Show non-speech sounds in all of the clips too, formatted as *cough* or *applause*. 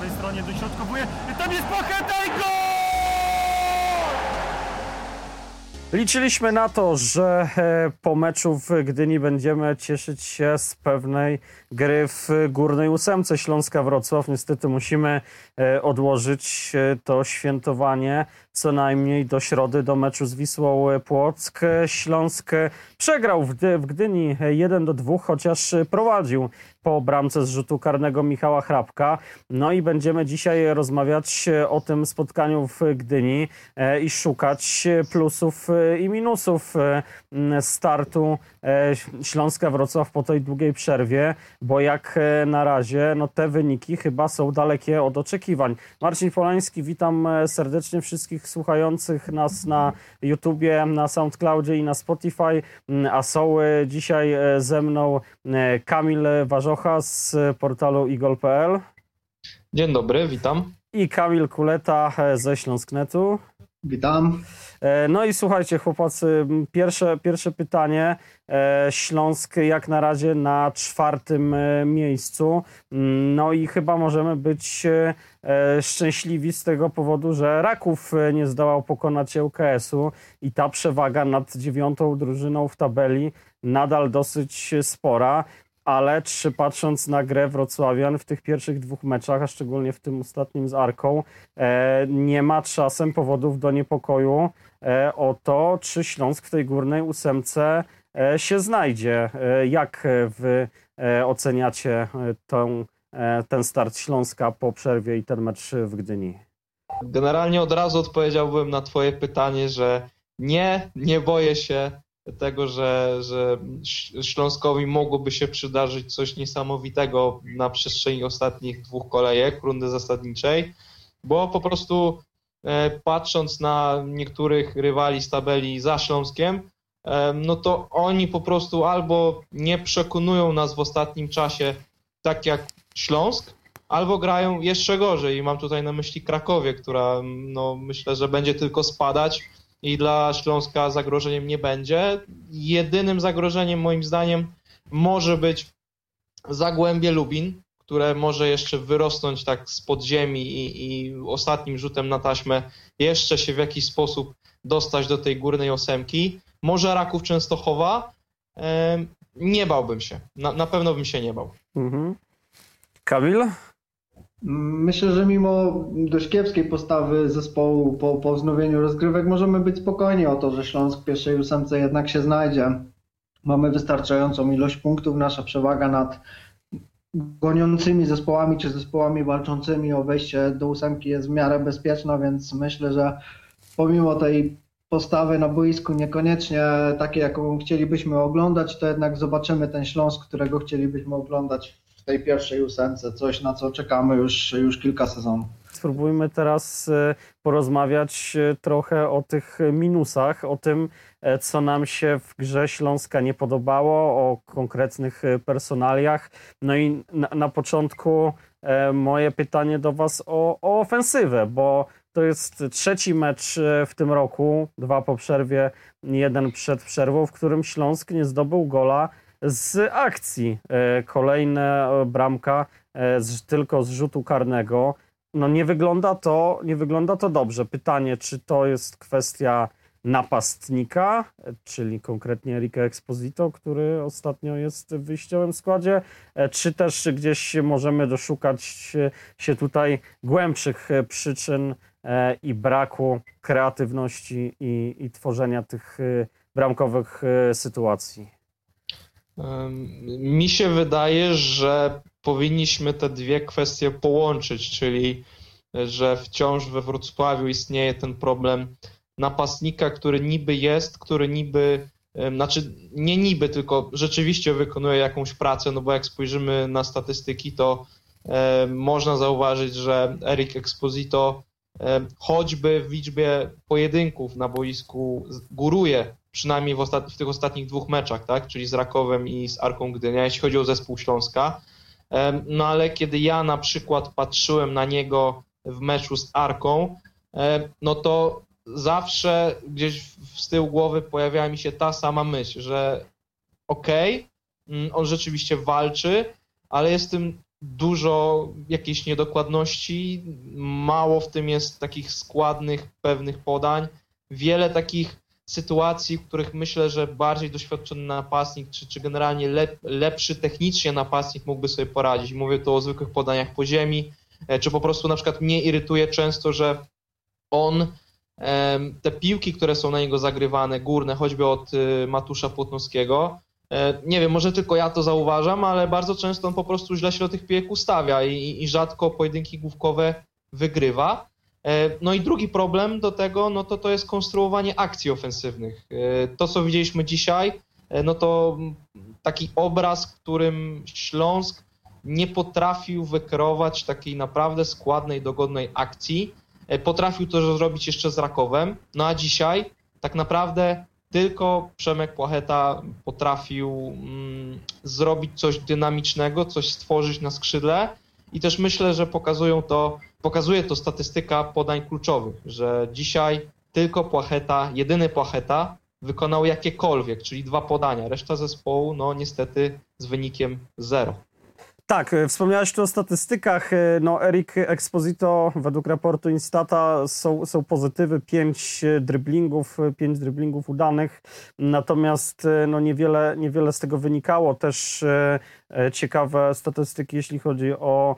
prawej stronie dośrodkowuje. Tam jest Pacheta i! Liczyliśmy na to, że e, po meczu w Gdyni będziemy cieszyć się z pewnej gry w górnej ósemce Śląska Wrocław. Niestety musimy e, odłożyć e, to świętowanie co najmniej do środy, do meczu z Wisłą Płock. Śląsk przegrał w, Gdyni 1 do 2, chociaż prowadził po bramce z rzutu karnego Michała Hrabka. No i będziemy dzisiaj rozmawiać o tym spotkaniu w Gdyni i szukać plusów i minusów e, startu e, Śląska Wrocław po tej długiej przerwie, bo jak na razie no te wyniki chyba są dalekie od oczekiwań. Marcin Polański, witam serdecznie wszystkich słuchających nas na YouTubie, na SoundCloudzie i na Spotify, a są dzisiaj ze mną Kamil Warzocha z portalu igol.pl. Dzień dobry, witam. I Kamil Kuleta ze Śląsknetu. Witam. E, no i słuchajcie, chłopacy, pierwsze, pierwsze pytanie. E, Śląsk jak na razie na czwartym e, miejscu. No i chyba możemy być szczęśliwi z tego powodu, że Raków nie zdołał pokonać ŁKS-u i ta przewaga nad dziewiątą drużyną w tabeli nadal dosyć spora ale czy patrząc na grę Wrocławian w tych pierwszych dwóch meczach, a szczególnie w tym ostatnim z Arką, e, nie ma czasem powodów do niepokoju e, o to, czy Śląsk w tej górnej ósemce e, się znajdzie. Jak wy oceniacie ten start Śląska po przerwie i ten mecz w Gdyni? Generalnie od razu odpowiedziałbym na twoje pytanie, że nie, nie boję się tego, że, że Śląskowi mogłoby się przydarzyć coś niesamowitego na przestrzeni ostatnich dwóch kolejek rundy zasadniczej, bo po prostu e, patrząc na niektórych rywali z tabeli za Śląskiem, e, no to oni po prostu albo nie przekonują nas w ostatnim czasie tak jak Śląsk, albo grają jeszcze gorzej. I mam tutaj na myśli Krakowie, która no, myślę, że będzie tylko spadać i dla Śląska zagrożeniem nie będzie. Jedynym zagrożeniem moim zdaniem może być Zagłębie Lubin, które może jeszcze wyrosnąć tak z podziemi i, i ostatnim rzutem na taśmę jeszcze się w jakiś sposób dostać do tej górnej ósemki. Może Raków Częstochowa. Nie bałbym się. Na, na pewno bym się nie bał. Mhm. Kamil? Myślę, że mimo dość kiepskiej postawy zespołu po, po wznowieniu rozgrywek możemy być spokojni o to, że Śląsk w pierwszej ósemce jednak się znajdzie. Mamy wystarczającą ilość punktów, nasza przewaga nad goniącymi zespołami czy zespołami walczącymi o wejście do ósemki jest w miarę bezpieczna, więc myślę, że pomimo tej postawy na boisku niekoniecznie takie, jaką chcielibyśmy oglądać, to jednak zobaczymy ten Śląsk, którego chcielibyśmy oglądać tej pierwszej ósemce, coś na co czekamy już, już kilka sezonów. Spróbujmy teraz e, porozmawiać e, trochę o tych minusach, o tym, e, co nam się w grze Śląska nie podobało, o konkretnych personaliach. No i na, na początku moje pytanie do Was o, o ofensywę, bo to jest trzeci mecz w tym roku, dwa po przerwie, jeden przed przerwą, w którym Śląsk nie zdobył gola z akcji. E, kolejna e, bramka e, z, tylko z rzutu karnego. No nie wygląda to, nie wygląda to dobrze. Pytanie, czy to jest kwestia napastnika, czyli konkretnie Erika Exposito, który ostatnio jest w wyjściowym składzie, czy też gdzieś możemy doszukać się tutaj głębszych przyczyn i braku kreatywności i, i tworzenia tych bramkowych sytuacji? Mi się wydaje, że powinniśmy te dwie kwestie połączyć, czyli że wciąż we Wrocławiu istnieje ten problem napastnika, który niby jest, który niby, znaczy nie niby, tylko rzeczywiście wykonuje jakąś pracę, no bo jak spojrzymy na statystyki, to e, można zauważyć, że Eric Exposito e, choćby w liczbie pojedynków na boisku góruje przynajmniej w, w tych ostatnich dwóch meczach, tak? czyli z Rakowem i z Arką Gdynia, jeśli chodzi o zespół Śląska. No ale kiedy ja na przykład patrzyłem na niego w meczu z Arką, no to zawsze gdzieś z tyłu głowy pojawiała mi się ta sama myśl, że okej, okay, mm, on rzeczywiście walczy, ale jest tym dużo jakiejś niedokładności, mało w tym jest takich składnych, pewnych podań, wiele takich sytuacji, w których myślę, że bardziej doświadczony napastnik, czy, czy generalnie lep, lepszy technicznie napastnik mógłby sobie poradzić. Mówię tu o zwykłych podaniach po ziemi, e, czy po prostu na przykład mnie irytuje często, że on te piłki, które są na niego zagrywane, górne, choćby od y, Matusza Płotnowskiego, e, nie wiem, może tylko ja to zauważam, ale bardzo często on po prostu źle się do tych piłek ustawia i, i rzadko pojedynki główkowe wygrywa. E, no i drugi problem do tego, no to to jest konstruowanie akcji ofensywnych. E, to, co widzieliśmy dzisiaj, no to taki obraz, którym Śląsk nie potrafił wykreować takiej naprawdę składnej, dogodnej akcji. E, potrafił to zrobić jeszcze z Rakowem, no a dzisiaj tak naprawdę tylko Przemek Płacheta potrafił mm, zrobić coś dynamicznego, coś stworzyć na skrzydle i też myślę, że pokazują to, pokazuje to statystyka podań kluczowych, że dzisiaj tylko Płacheta, jedyny Płacheta wykonał jakiekolwiek, czyli dwa podania. Reszta zespołu, no niestety z wynikiem zero. Tak, e, wspomniałeś tu o statystykach. E, no, Eric Exposito według raportu Instata są, są pozytywy, pięć e, dryblingów, pięć dryblingów udanych, natomiast no, niewiele, niewiele z tego wynikało. Też ciekawe statystyki, jeśli chodzi o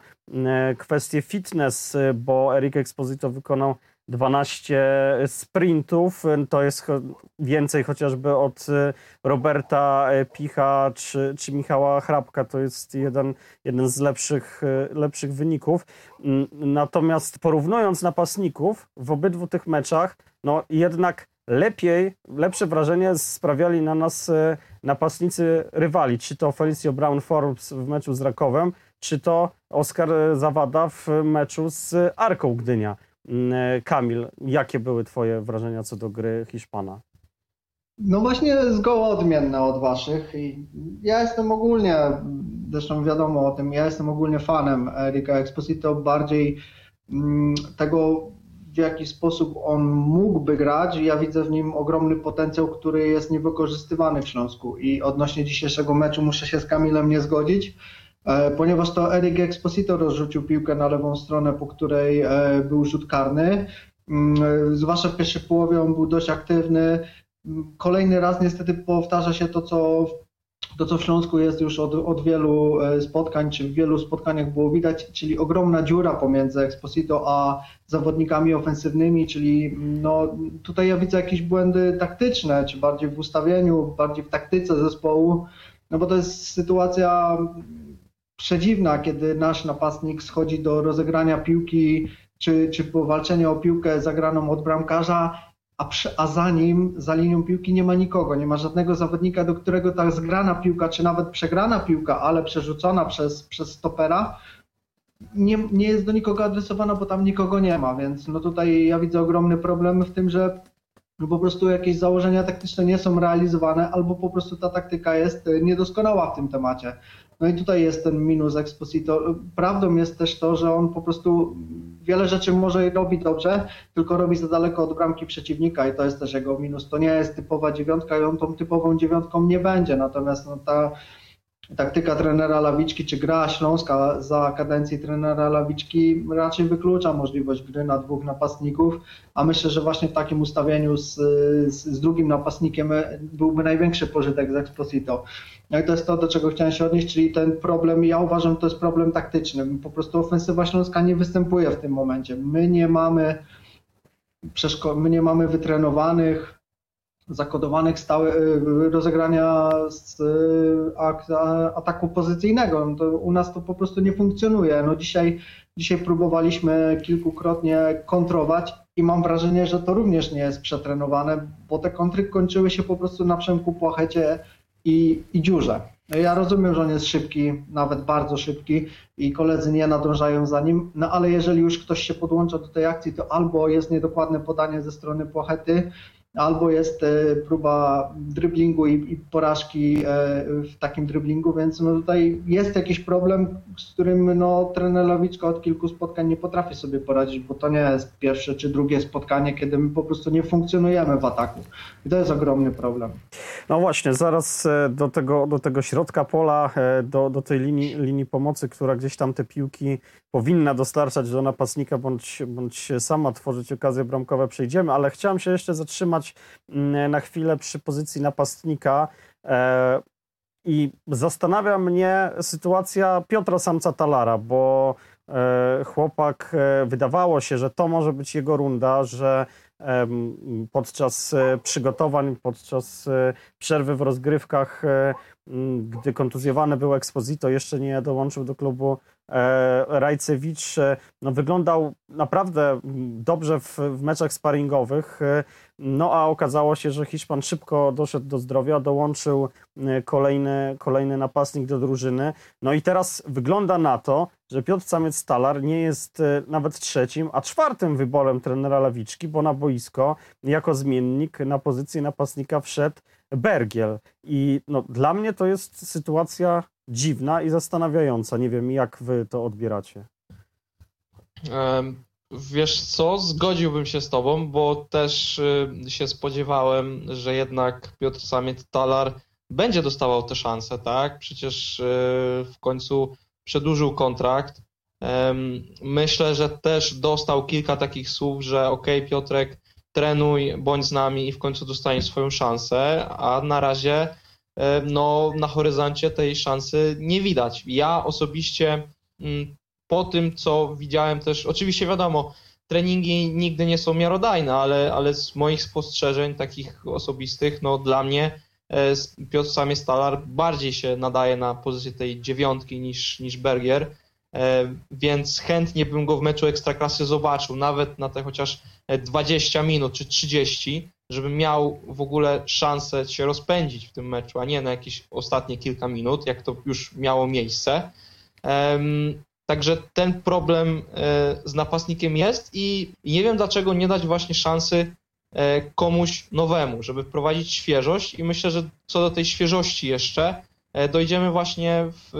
kwestię fitness, bo Eric Exposito wykonał 12 sprintów. To jest więcej chociażby od y, Roberta y, Picha czy, czy Michała Hrabka. To jest jeden, jeden z lepszych, y, lepszych wyników. Natomiast porównując napastników w obydwu tych meczach, no jednak lepiej, lepsze wrażenie sprawiali na nas napastnicy rywali. Czy to Felicio Brown Forbes w meczu z Rakowem, czy to Oskar Zawada w meczu z Arką Gdynia. Mm, e, Kamil, jakie były Twoje wrażenia co do gry Hiszpana? No właśnie zgoła odmienne od Waszych. Ja jestem ogólnie, zresztą wiadomo o tym, ja jestem ogólnie fanem Erika Exposito, bardziej mm, tego w jaki sposób on mógłby grać. Ja widzę w nim ogromny potencjał, który jest niewykorzystywany w Śląsku i odnośnie dzisiejszego meczu muszę się z Kamilem nie zgodzić. E, ponieważ to Eric Exposito rozrzucił piłkę na lewą stronę, po której e, był rzut karny. Mm, e, zwłaszcza w pierwszej połowie on był dość aktywny. Mm, kolejny raz niestety powtarza się to, co to, co w Śląsku jest już od, od, wielu spotkań, czy w wielu spotkaniach było widać, czyli ogromna dziura pomiędzy Exposito a zawodnikami ofensywnymi, czyli mm, no, tutaj ja widzę jakieś błędy taktyczne, czy bardziej w ustawieniu, bardziej w taktyce zespołu, no bo to jest sytuacja przedziwna, kiedy nasz napastnik schodzi do rozegrania piłki czy, czy powalczenia o piłkę zagraną od bramkarza, a, przy, a za nim, za linią piłki nie ma nikogo, nie ma żadnego zawodnika, do którego ta zgrana piłka, czy nawet przegrana piłka, ale przerzucona przez, przez stopera, nie, nie jest do nikogo adresowana, bo tam nikogo nie ma, więc no tutaj ja widzę ogromny problem w tym, że no po prostu jakieś założenia taktyczne nie są realizowane, albo po prostu ta taktyka jest niedoskonała w tym temacie. No i tutaj jest ten minus Exposito. Prawdą jest też to, że on po prostu wiele rzeczy może robi dobrze, tylko robi za daleko od bramki przeciwnika i to jest też jego minus. To nie jest typowa dziewiątka i on tą typową dziewiątką nie będzie. Natomiast no, ta taktyka trenera Lawiczki czy gra Śląska za kadencji trenera Lawiczki raczej wyklucza możliwość gry na dwóch napastników, a myślę, że właśnie w takim ustawieniu z, z, z drugim napastnikiem byłby największy pożytek z Exposito. No i to jest to, do czego chciałem się odnieść, czyli ten problem, ja uważam, to jest problem taktyczny. Po prostu ofensywa Śląska nie występuje w tym momencie. My nie mamy my nie mamy wytrenowanych zakodowanych stałe, y, rozegrania z y, ataku pozycyjnego. No to u nas to po prostu nie funkcjonuje. No dzisiaj, dzisiaj próbowaliśmy kilkukrotnie kontrować i mam wrażenie, że to również nie jest przetrenowane, bo te kontry kończyły się po prostu na Przemku Płachecie i, i Dziurze. No ja rozumiem, że on jest szybki, nawet bardzo szybki i koledzy nie nadążają za nim, no ale jeżeli już ktoś się podłącza do tej akcji, to albo jest niedokładne podanie ze strony Płachety, albo jest e, próba dryblingu i, porażki e, w takim dryblingu, więc no tutaj jest jakiś problem, z którym no, trener Lawiczka od kilku spotkań nie potrafi sobie poradzić, bo to nie jest pierwsze czy drugie spotkanie, kiedy my po prostu nie funkcjonujemy w ataku. I to jest ogromny problem. No właśnie, zaraz e, do tego, do tego środka pola, do, do tej linii, linii pomocy, która gdzieś tam te piłki powinna dostarczać do napastnika, bądź, bądź sama tworzyć okazje bramkowe, przejdziemy, ale chciałem się jeszcze zatrzymać mm, na chwilę przy pozycji napastnika. E, I zastanawia mnie sytuacja Piotra Samca Talara, bo e, chłopak e, wydawało się, że to może być jego runda, że podczas przygotowań, podczas przerwy w rozgrywkach, gdy kontuzjowany był Exposito, jeszcze nie dołączył do klubu Rajcewicz e, no, wyglądał naprawdę dobrze w, w meczach sparingowych, e, no a okazało się, że Hiszpan szybko doszedł do zdrowia, dołączył kolejny, kolejny napastnik do drużyny. No i teraz wygląda na to, że Piotr Samiec-Stalar nie jest nawet trzecim, a czwartym wyborem trenera Lawiczki, bo na boisko jako zmiennik na pozycję napastnika wszedł Bergiel. I no, dla mnie to jest sytuacja dziwna i zastanawiająca. Nie wiem, jak wy to odbieracie. Wiesz co, zgodziłbym się z tobą, bo też y, się spodziewałem, że jednak Piotr Samiet-Talar będzie dostawał te szanse, tak? Przecież y, w końcu przedłużył kontrakt. Myślę, że też dostał kilka takich słów, że ok, Piotrek, trenuj, bądź z nami i w końcu dostanie swoją szansę, a na razie no, na horyzoncie tej szansy nie widać. Ja osobiście mm, po tym, co widziałem też, oczywiście wiadomo, treningi nigdy nie są miarodajne, ale, ale z moich spostrzeżeń takich osobistych, no dla mnie e, Piotr Samie Stalar bardziej się nadaje na pozycję tej dziewiątki niż, niż Bergier, e, więc chętnie bym go w meczu Ekstraklasy zobaczył, nawet na te chociaż 20 minut czy 30, żeby miał w ogóle szansę się rozpędzić w tym meczu, a nie na jakieś ostatnie kilka minut, jak to już miało miejsce. Także ten problem e, z napastnikiem jest i nie wiem dlaczego nie dać właśnie szansy e, komuś nowemu, żeby wprowadzić świeżość i myślę, że co do tej świeżości jeszcze e, dojdziemy właśnie, w,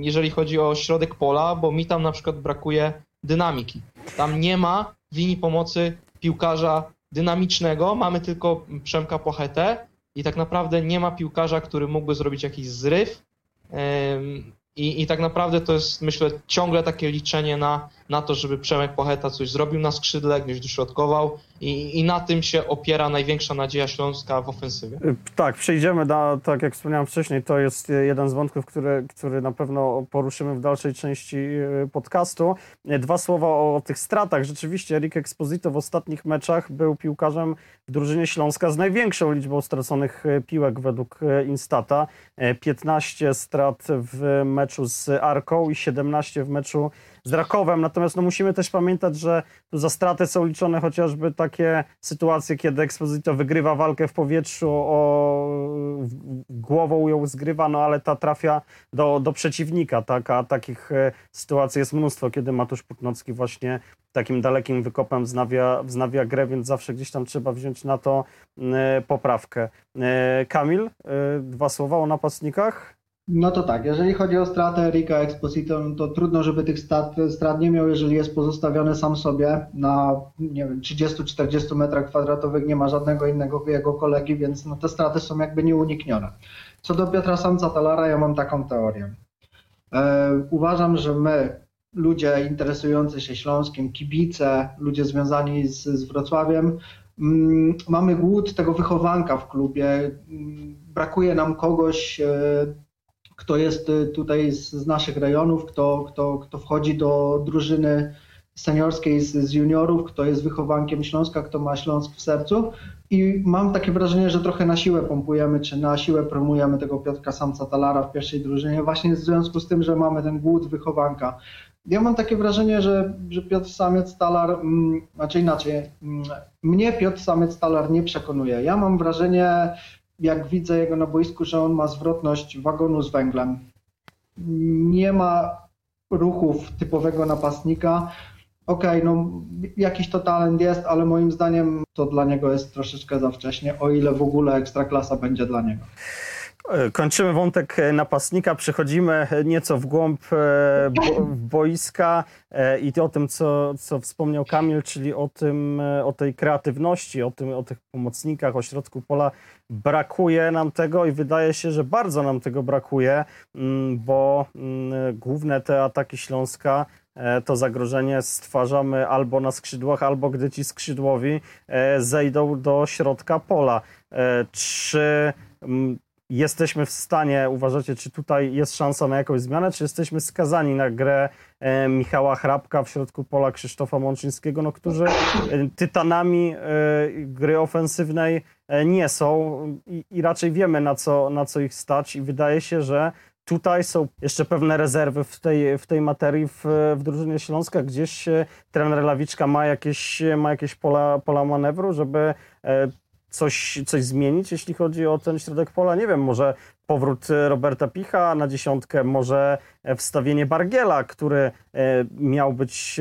jeżeli chodzi o środek pola, bo mi tam na przykład brakuje dynamiki. Tam nie ma linii pomocy piłkarza dynamicznego, mamy tylko Przemka Pochetę i tak naprawdę nie ma piłkarza, który mógłby zrobić jakiś zryw. I, I tak naprawdę to jest, myślę, ciągle takie liczenie na, na to, żeby Przemek Pocheta coś zrobił na skrzydle, gdzieś dośrodkował i, i na tym się opiera największa nadzieja Śląska w ofensywie. Y, tak, przejdziemy, na, tak jak wspomniałem wcześniej, to jest jeden z wątków, który, który na pewno poruszymy w dalszej części y, podcastu. Dwa słowa o tych stratach. Rzeczywiście Erik Exposito w ostatnich meczach był piłkarzem w drużynie Śląska z największą liczbą straconych y, piłek według Instata. 15 strat w meczu z Arką i 17 w meczu z Rakowem. Natomiast no, musimy też pamiętać, że tu za straty są liczone chociażby takie sytuacje, kiedy Exposito wygrywa walkę w powietrzu, o, głową ją zgrywa, no ale ta trafia do, do przeciwnika, tak? A takich e, sytuacji jest mnóstwo, kiedy Matusz Putnocki właśnie takim dalekim wykopem wznawia, wznawia grę, więc zawsze gdzieś tam trzeba wziąć na to e, poprawkę. E, Kamil, dwa słowa o napastnikach? No to tak, jeżeli chodzi o stratę Erika Exposito, no to trudno, żeby tych strat, strat nie miał, jeżeli jest pozostawiony sam sobie na nie wiem, 30-40 metrach kwadratowych, nie ma żadnego innego jego kolegi, więc no te straty są jakby nieuniknione. Co do Piotra Samca Talara, ja mam taką teorię. E, uważam, że my, ludzie interesujący się Śląskiem, kibice, ludzie związani z, z Wrocławiem, mm, mamy głód tego wychowanka w klubie. Mm, brakuje nam kogoś, e, kto jest y, tutaj z, z naszych rejonów, kto, kto, kto wchodzi do drużyny seniorskiej z, z, juniorów, kto jest wychowankiem Śląska, kto ma Śląsk w sercu. I mam takie wrażenie, że trochę na siłę pompujemy, czy na siłę promujemy tego Piotrka Samca Talara w pierwszej drużynie, właśnie w związku z tym, że mamy ten głód wychowanka. Ja mam takie wrażenie, że, że Piotr Samiec Talar, mm, znaczy inaczej, mm, mnie Piotr Samiec Talar nie przekonuje. Ja mam wrażenie, jak widzę jego na boisku, że on ma zwrotność wagonu z węglem. Nie ma ruchów typowego napastnika. okej, okay, no jakiś to talent jest, ale moim zdaniem to dla niego jest troszeczkę za wcześnie, o ile w ogóle ekstraklasa będzie dla niego. E, kończymy wątek e, napastnika, przechodzimy nieco w głąb e, bo, boiska i o tym, co, co wspomniał Kamil, czyli o, tym, o tej kreatywności, o, tym, o tych pomocnikach, o środku pola. Brakuje nam tego i wydaje się, że bardzo nam tego brakuje, mm, bo mm, główne te ataki Śląska to zagrożenie stwarzamy albo na skrzydłach, albo gdy ci skrzydłowi zejdą do środka pola. Czy mm, jesteśmy w stanie, uważacie, czy tutaj jest szansa na jakąś zmianę, czy jesteśmy skazani na grę e, Michała Hrabka w środku pola Krzysztofa Mączyńskiego, no, którzy e, tytanami e, gry ofensywnej e, nie są i, i, raczej wiemy na co, na co ich stać i wydaje się, że tutaj są jeszcze pewne rezerwy w tej, w tej materii w, w drużynie Śląska. Gdzieś e, trener Lawiczka ma jakieś, ma jakieś pola, pola manewru, żeby e, coś, coś zmienić, jeśli chodzi o ten środek pola? Nie wiem, może powrót e, Roberta Picha na dziesiątkę, może e, wstawienie Bargiela, który e, miał być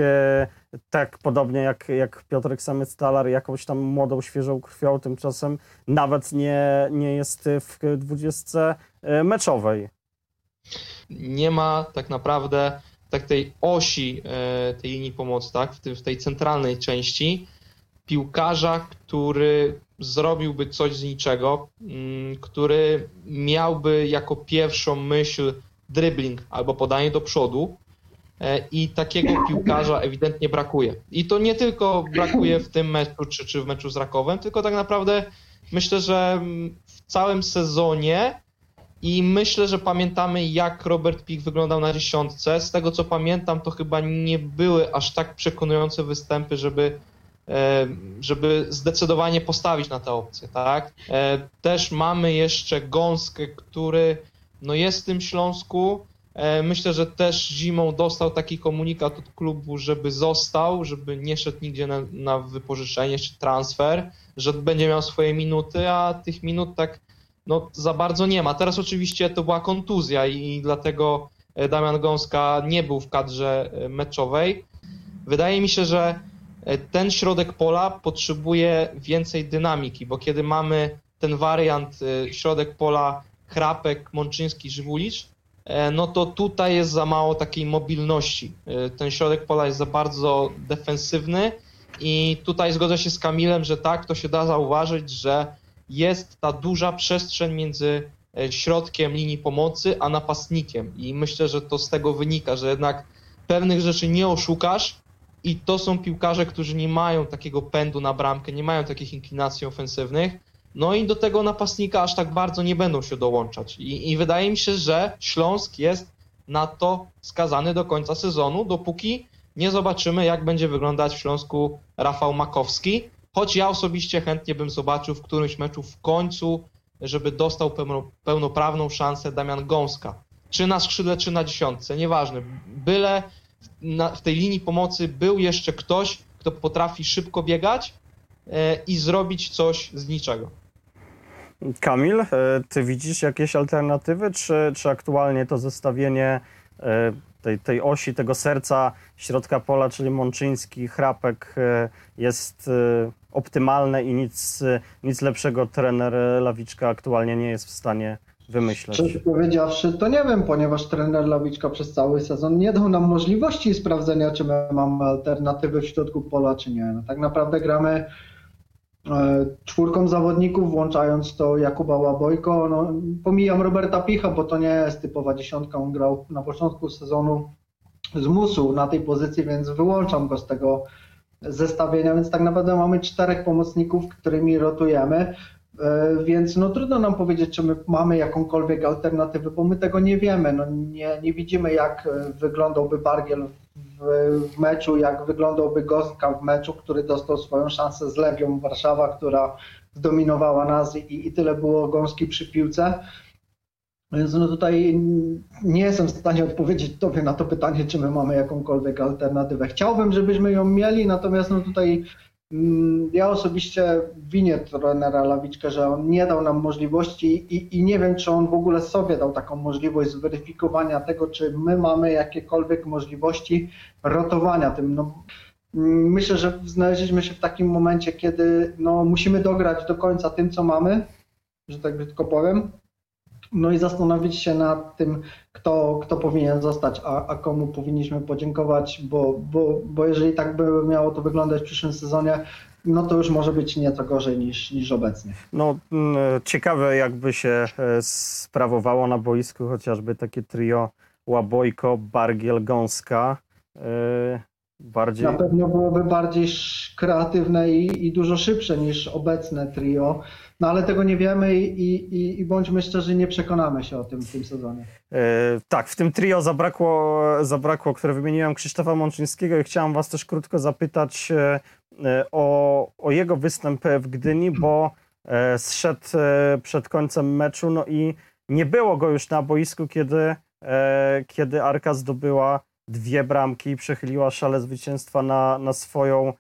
tak podobnie jak, jak Piotrek Samec-Talar, jakąś tam młodą, świeżą krwią, tymczasem nawet nie, nie jest w dwudziestce meczowej. Nie ma tak naprawdę tak tej osi tej linii pomocy, tak, w tej centralnej części piłkarza, który zrobiłby coś z niczego, mm, który miałby jako pierwszą myśl dribbling albo podanie do przodu e, i takiego piłkarza ewidentnie brakuje. I to nie tylko brakuje w tym meczu czy, czy w meczu z Rakowem, tylko tak naprawdę myślę, że mm, w całym sezonie i myślę, że pamiętamy jak Robert Pik wyglądał na dziesiątce. Z tego co pamiętam, to chyba nie były aż tak przekonujące występy, żeby żeby zdecydowanie postawić na tę opcję, tak? E, też mamy jeszcze Gąskę, który no jest w tym Śląsku. E, myślę, że też zimą dostał taki komunikat od klubu, żeby został, żeby nie szedł nigdzie na, na wypożyczenie czy transfer, że będzie miał swoje minuty, a tych minut tak no, za bardzo nie ma. Teraz oczywiście to była kontuzja i dlatego Damian Gąska nie był w kadrze meczowej. Wydaje mi się, że E, ten środek pola potrzebuje więcej dynamiki, bo kiedy mamy ten wariant e, środek pola Chrapek, Mączyński, Żywulicz, e, no to tutaj jest za mało takiej mobilności. Ten środek pola jest za bardzo defensywny i tutaj zgodzę się z Kamilem, że tak, to się da zauważyć, że jest ta duża przestrzeń między środkiem linii pomocy a napastnikiem i myślę, że to z tego wynika, że jednak pewnych rzeczy nie oszukasz, i to są piłkarze, którzy nie mają takiego pędu na bramkę, nie mają takich inklinacji ofensywnych. No i do tego napastnika aż tak bardzo nie będą się dołączać. I, I, wydaje mi się, że Śląsk jest na to skazany do końca sezonu, dopóki nie zobaczymy, jak będzie wyglądać w Śląsku Rafał Makowski. Choć ja osobiście chętnie bym zobaczył w którymś meczu w końcu, żeby dostał pełno, pełnoprawną szansę Damian Gąska. Czy na skrzydle, czy na dziesiątce, nieważne. Byle na, w tej linii pomocy był jeszcze ktoś, kto potrafi szybko biegać e, i zrobić coś z niczego. Kamil, e, ty widzisz jakieś alternatywy, czy, czy aktualnie to zestawienie e, tej, tej osi, tego serca środka pola, czyli Mączyński, Chrapek jest optymalne i nic, nic lepszego trener Lawiczka aktualnie nie jest w stanie wymyśleć? Szczerze powiedziawszy, to nie wiem, ponieważ trener Lawiczka przez cały sezon nie dał nam możliwości sprawdzenia, czy my mamy alternatywy w środku pola, czy nie. No, tak naprawdę gramy e, czwórką zawodników, włączając to Jakuba Łabojko. No, pomijam Roberta Picha, bo to nie jest typowa dziesiątka. On grał na początku sezonu z musu na tej pozycji, więc wyłączam go z tego zestawienia, więc tak naprawdę mamy czterech pomocników, którymi rotujemy. E, więc no trudno nam powiedzieć, czy my mamy jakąkolwiek alternatywę, bo my tego nie wiemy. No nie, nie widzimy, jak e, wyglądałby Bargiel w, w meczu, jak wyglądałby Gostka w meczu, który dostał swoją szansę z Legią Warszawa, która zdominowała nas i, i tyle było gąski przy piłce. Więc no tutaj nie jestem w stanie odpowiedzieć Tobie na to pytanie, czy my mamy jakąkolwiek alternatywę. Chciałbym, żebyśmy ją mieli, natomiast no tutaj ja osobiście winię trenera Lawiczkę, że on nie dał nam możliwości i, i, nie wiem, czy on w ogóle sobie dał taką możliwość zweryfikowania tego, czy my mamy jakiekolwiek możliwości rotowania tym. No, myślę, że znaleźliśmy się w takim momencie, kiedy no, musimy dograć do końca tym, co mamy, że tak brzydko powiem, no i zastanowić się nad tym, kto, kto powinien zostać, a, a komu powinniśmy podziękować, bo, bo, bo jeżeli tak by miało to wyglądać w przyszłym sezonie, no to już może być nieco gorzej niż, niż obecnie. No, ciekawe jakby się e, sprawowało na boisku chociażby takie trio Łabojko, Bargiel, Gąska. E, bardziej... Na pewno byłoby bardziej kreatywne i, i dużo szybsze niż obecne trio. No ale tego nie wiemy i, i, i bądźmy szczerzy, nie przekonamy się o tym w tym sezonie. E, tak, w tym trio zabrakło, zabrakło, które wymieniłem, Krzysztofa Mączyńskiego i chciałem was też krótko zapytać e, e o, o jego występ w Gdyni, bo zszedł przed końcem meczu, no i nie było go już na boisku, kiedy, kiedy Arka zdobyła dwie bramki i przechyliła szale zwycięstwa na, na swoją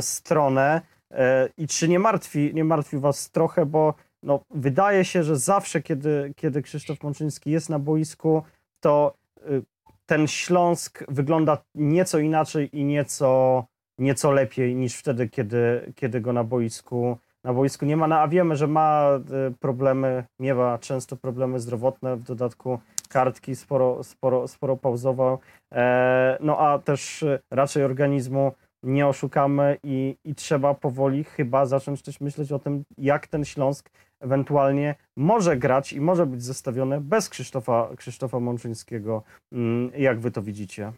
stronę. E, I czy nie martwi, nie martwi was trochę, bo no, wydaje się, że zawsze, kiedy, kiedy Krzysztof Mączyński jest na boisku, to y, ten Śląsk wygląda nieco inaczej i nieco, nieco lepiej niż wtedy, kiedy, kiedy go na boisku, na boisku nie ma. No, a wiemy, że ma y, problemy, miewa często problemy zdrowotne, w dodatku kartki sporo, sporo, sporo pauzował. E, no a też y, raczej organizmu nie oszukamy i, i trzeba powoli chyba zacząć też myśleć o tym, jak ten Śląsk ewentualnie może grać i może być zestawiony bez Krzysztofa, Krzysztofa Mączyńskiego. Mm, jak wy to widzicie?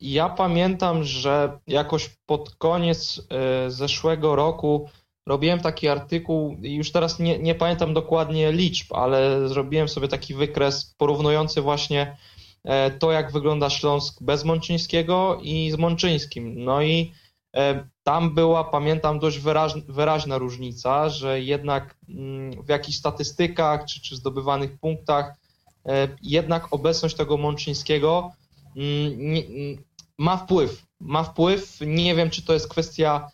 Ja pamiętam, że jakoś pod koniec e, zeszłego roku robiłem taki artykuł, już teraz nie, nie pamiętam dokładnie liczb, ale zrobiłem sobie taki wykres porównujący właśnie to, jak wygląda Śląsk bez Mączyńskiego i z Mączyńskim. No i e, tam była, pamiętam, dość wyraźna, wyraźna różnica, że jednak mm, w jakichś statystykach czy, czy zdobywanych punktach e, jednak obecność tego Mączyńskiego mm, mm, ma wpływ. Ma wpływ. Nie wiem, czy to jest kwestia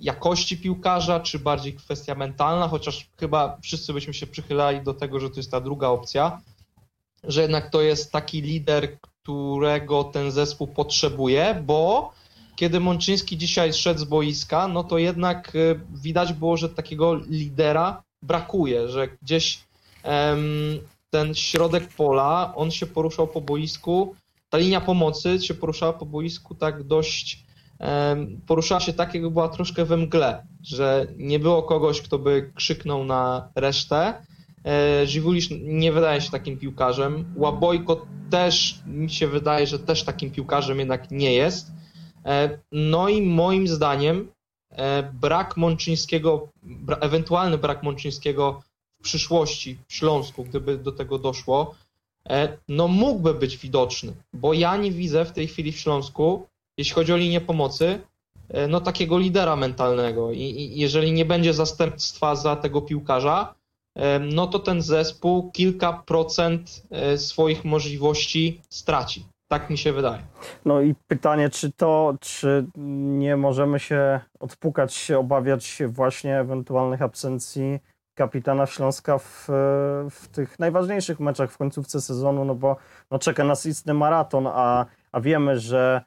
jakości piłkarza, czy bardziej kwestia mentalna, chociaż chyba wszyscy byśmy się przychylali do tego, że to jest ta druga opcja że jednak to jest taki lider, którego ten zespół potrzebuje, bo kiedy Mączyński dzisiaj szedł z boiska, no to jednak e, widać było, że takiego lidera brakuje, że gdzieś ten środek pola, on się poruszał po boisku, ta linia pomocy się poruszała po boisku tak dość, poruszała się tak, jakby była troszkę we mgle, że nie było kogoś, kto by krzyknął na resztę, Żywulisz nie wydaje się takim piłkarzem. Łabojko też mi się wydaje, że też takim piłkarzem jednak nie jest. E, no i moim zdaniem e, brak Mączyńskiego, ewentualny brak Mączyńskiego w przyszłości w Śląsku, gdyby do tego doszło, no mógłby być widoczny, bo ja nie widzę w tej chwili w Śląsku, jeśli chodzi o linię pomocy, no takiego lidera mentalnego i, i jeżeli nie będzie zastępstwa za tego piłkarza, no to ten zespół kilka procent e, swoich możliwości straci. Tak mi się wydaje. No i pytanie, czy to, czy nie możemy się odpukać, się obawiać właśnie ewentualnych absencji kapitana Śląska w, w tych najważniejszych meczach w końcówce sezonu, no bo no czeka nas istny maraton, a, a wiemy, że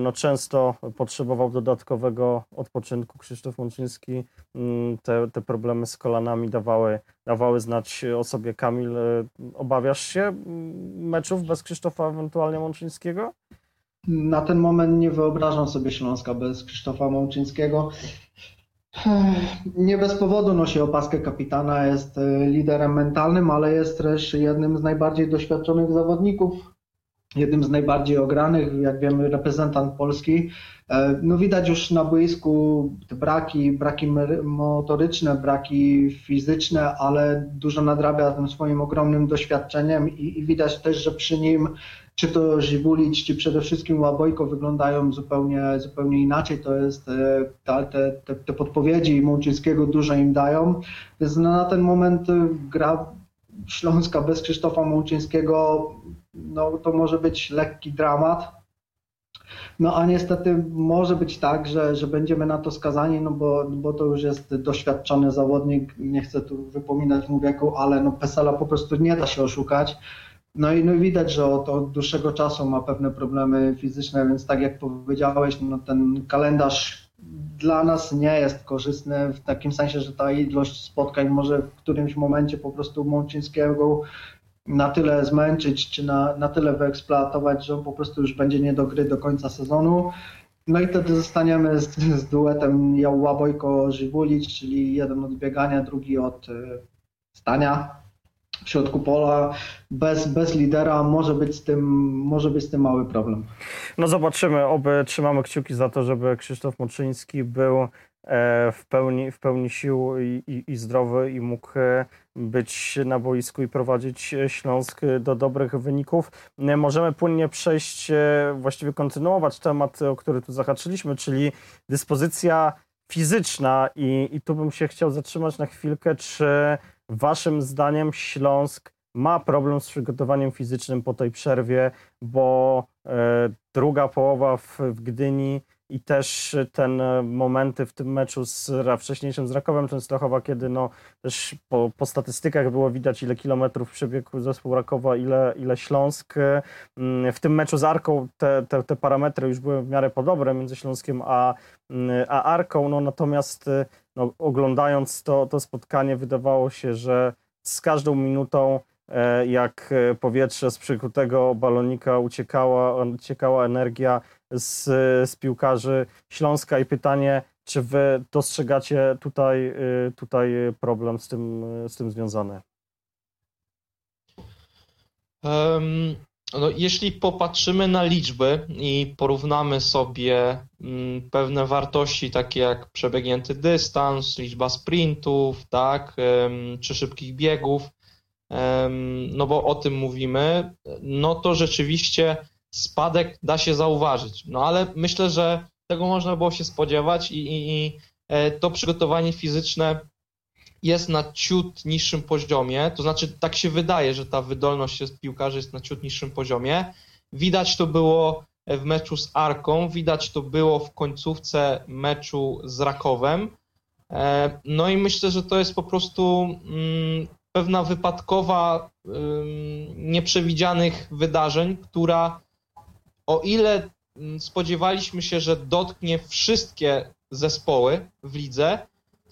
no często potrzebował dodatkowego odpoczynku. Krzysztof Mączyński mm, te, te problemy z kolanami dawały, dawały znać o sobie. Kamil, e, obawiasz się mm, meczów bez Krzysztofa ewentualnie Mączyńskiego? Na ten moment nie wyobrażam sobie Śląska bez Krzysztofa Mączyńskiego. Nie bez powodu nosi opaskę kapitana, jest e, liderem mentalnym, ale jest też jednym z najbardziej doświadczonych zawodników jednym z najbardziej ogranych, jak wiemy, reprezentant Polski. E, no widać już na boisku braki, braki motoryczne, braki fizyczne, ale dużo nadrabia tym swoim ogromnym doświadczeniem i, i widać też, że przy nim czy to Żibulic, czy przede wszystkim Łabojko wyglądają zupełnie, zupełnie inaczej. To jest e, te, te, te podpowiedzi Mączyńskiego dużo im dają. Więc na ten moment gra Śląska bez Krzysztofa Mączyńskiego no to może być lekki dramat. No a niestety może być tak, że, że będziemy na to skazani, no bo, bo to już jest doświadczony zawodnik, nie chcę tu wypominać mu wieku, ale no Pesela po prostu nie da się oszukać. No i, no widać, że od, od dłuższego czasu ma pewne problemy fizyczne, więc tak jak powiedziałeś, no ten kalendarz dla nas nie jest korzystny w takim sensie, że ta ilość spotkań może w którymś momencie po prostu Mączyńskiego na tyle zmęczyć, czy na, na tyle wyeksploatować, że on po prostu już będzie nie do gry do końca sezonu. No i wtedy zostaniemy z, z duetem Jałła Bojko Żywulic, czyli jeden od biegania, drugi od y, stania w środku pola. Bez, bez lidera może być, z tym, może być z tym mały problem. No zobaczymy, oby trzymamy kciuki za to, żeby Krzysztof Moczyński był e, w pełni, w pełni sił i, i, i zdrowy i mógł e, być na boisku i prowadzić Śląsk do dobrych wyników. Możemy płynnie przejść, e, właściwie kontynuować temat, o który tu zahaczyliśmy, czyli dyspozycja fizyczna i, i tu bym się chciał zatrzymać na chwilkę, czy waszym zdaniem Śląsk ma problem z przygotowaniem fizycznym po tej przerwie, bo e, druga połowa w, w Gdyni i też ten e, momenty w tym meczu z wcześniejszym z Rakowem Częstochowa, kiedy no też po, po statystykach było widać ile kilometrów przebiegł zespół Rakowa, ile, ile Śląsk. Mm, w tym meczu z Arką te, te, te parametry już były w miarę podobne między Śląskiem a, mm, a Arką, no natomiast no, oglądając to, to spotkanie wydawało się, że z każdą minutą e, jak powietrze z przykutego balonika uciekała, uciekała energia z, z piłkarzy Śląska i pytanie, czy wy dostrzegacie tutaj, y, tutaj problem z tym, z tym związany? Um, no, jeśli popatrzymy na liczby i porównamy sobie mm, pewne wartości, takie jak przebiegnięty dystans, liczba sprintów, tak, czy szybkich biegów, no bo o tym mówimy, no to rzeczywiście spadek da się zauważyć. No ale myślę, że tego można było się spodziewać i, i, i e, to przygotowanie fizyczne jest na ciut niższym poziomie, to znaczy tak się wydaje, że ta wydolność piłkarzy jest na ciut niższym poziomie. Widać to było w meczu z Arką, widać to było w końcówce meczu z Rakowem. E, no i myślę, że to jest po prostu mm, pewna wypadkowa nieprzewidzianych wydarzeń, która o ile mm, spodziewaliśmy się, że dotknie wszystkie zespoły w lidze,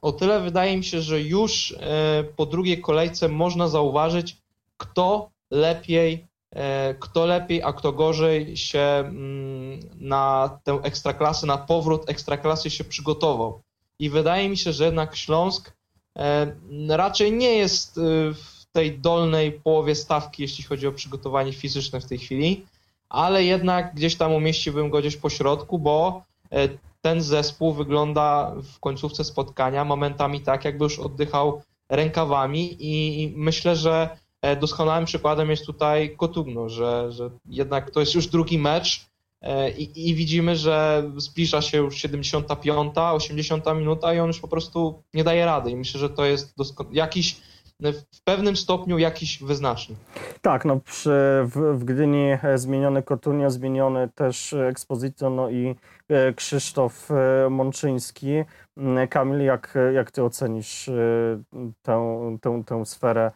o tyle wydaje mi się, że już e, po drugiej kolejce można zauważyć, kto lepiej, e, kto lepiej, a kto gorzej się mm, na tę ekstraklasę, na powrót ekstraklasy się przygotował. I wydaje mi się, że jednak Śląsk e, raczej nie jest w tej dolnej połowie stawki, jeśli chodzi o przygotowanie fizyczne w tej chwili, ale jednak gdzieś tam umieściłbym go gdzieś po środku, bo ten zespół wygląda w końcówce spotkania momentami tak, jakby już oddychał rękawami i myślę, że e, doskonałym przykładem jest tutaj Kotugno, że, że jednak to jest już drugi mecz e, i, i widzimy, że zbliża się już 75, 80 minuta i on już po prostu nie daje rady. I myślę, że to jest jakiś w pewnym stopniu jakiś wyznacznik. Tak, no przy, w, w Gdyni e, zmieniony Kotunio, zmieniony też Exposito, no i e, Krzysztof e, Mączyński. Mm, Kamil, jak, jak ty ocenisz tę, tę, tę sferę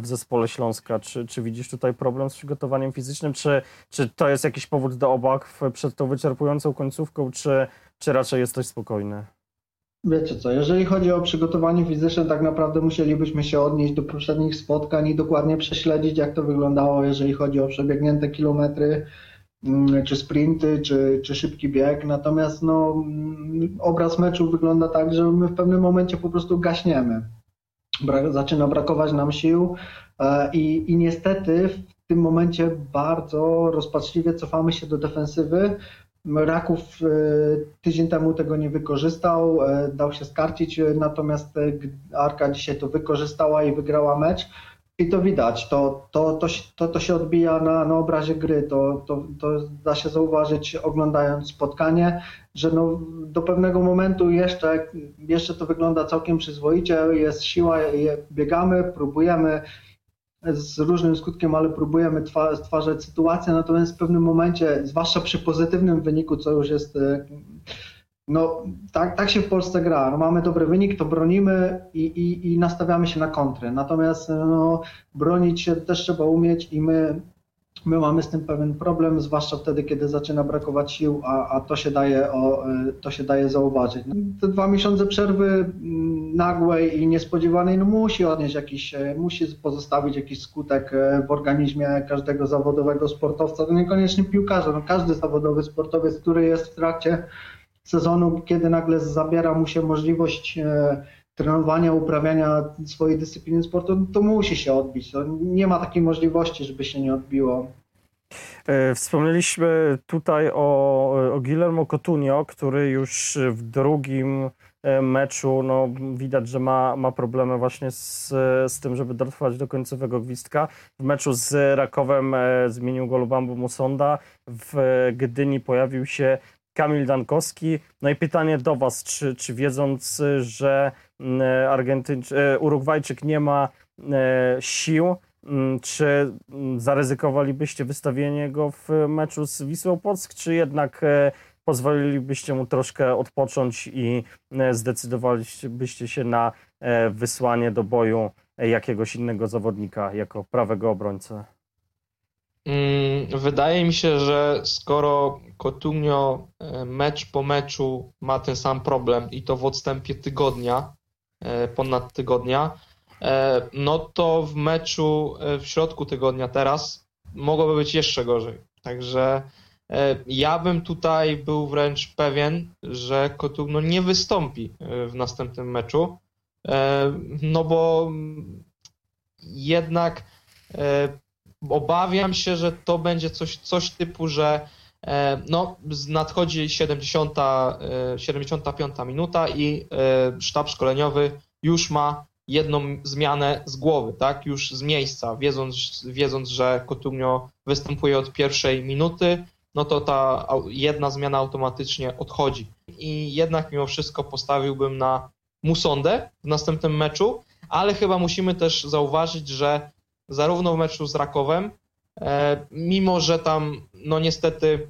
w zespole Śląska? Czy, czy widzisz tutaj problem z przygotowaniem fizycznym? Czy, czy to jest jakiś powód do obaw przed tą wyczerpującą końcówką, czy, czy raczej jesteś spokojny? Wiecie co, jeżeli chodzi o przygotowanie fizyczne, tak naprawdę musielibyśmy się odnieść do poprzednich spotkań i dokładnie prześledzić, jak to wyglądało, jeżeli chodzi o przebiegnięte kilometry, mm, czy sprinty, czy, czy szybki bieg. Natomiast no, mm, obraz meczu wygląda tak, że my w pewnym momencie po prostu gaśniemy. Zaczyna brakować nam sił e, i, i niestety w tym momencie bardzo rozpaczliwie cofamy się do defensywy, Raków e, tydzień temu tego nie wykorzystał, e, dał się skarcić, e, natomiast Arka dzisiaj to wykorzystała i wygrała mecz. I to widać, to, to, to, to, to się odbija na, na obrazie gry, to, to, to da się zauważyć oglądając spotkanie, że no, do pewnego momentu jeszcze, jeszcze to wygląda całkiem przyzwoicie, jest siła, biegamy, próbujemy, z różnym skutkiem, ale próbujemy stwarzać sytuację, natomiast w pewnym momencie, zwłaszcza przy pozytywnym wyniku, co już jest e, no tak, tak się w Polsce gra. No, mamy dobry wynik, to bronimy i, i, i nastawiamy się na kontry. Natomiast no, bronić się też trzeba umieć i my My mamy z tym pewien problem, zwłaszcza wtedy, kiedy zaczyna brakować sił, a, a to, się daje o, to się daje zauważyć. Te dwa miesiące przerwy mm, nagłej i niespodziewanej no musi odnieść jakiś, e, musi pozostawić jakiś skutek e, w organizmie każdego zawodowego sportowca, to niekoniecznie piłkarza, no każdy zawodowy sportowiec, który jest w trakcie sezonu, kiedy nagle zabiera mu się możliwość e, trenowania, uprawiania swojej dyscypliny sportu, to musi się odbić. To nie ma takiej możliwości, żeby się nie odbiło. E, wspomnieliśmy tutaj o, o Guillermo Cotunio, który już w drugim e, meczu no, widać, że ma, ma problemy właśnie z, z tym, żeby dotrwać do końcowego gwizdka. W meczu z Rakowem e, zmienił go Lubambo Musonda. W Gdyni pojawił się Kamil Dankowski. No i pytanie do Was, czy, czy wiedząc, że Argentyńczyk, e, Urugwajczyk nie ma e, sił, mm, czy mm, zaryzykowalibyście wystawienie go w meczu z Wisłą Płock, czy jednak e, pozwolilibyście mu troszkę odpocząć i zdecydowalibyście się na wysłanie do boju jakiegoś innego zawodnika jako prawego obrońcę? Mm, wydaje mi się, że skoro Cotunio e, mecz po meczu ma ten sam problem i to w odstępie tygodnia, e, ponad tygodnia, e, no to w meczu w środku tygodnia teraz mogłoby być jeszcze gorzej. Także ja bym tutaj był wręcz pewien, że Cotunio nie wystąpi w następnym meczu, no bo jednak obawiam się, że to będzie coś, coś typu, że e, no, nadchodzi 70, 75 e, minuta i e, sztab szkoleniowy już ma jedną zmianę z głowy, tak? Już z miejsca, wiedząc, wiedząc że Cotumio występuje od pierwszej minuty, no to ta jedna zmiana automatycznie odchodzi. I jednak mimo wszystko postawiłbym na Musondę w następnym meczu, ale chyba musimy też zauważyć, że zarówno w meczu z Rakowem, e, mimo że tam, no niestety,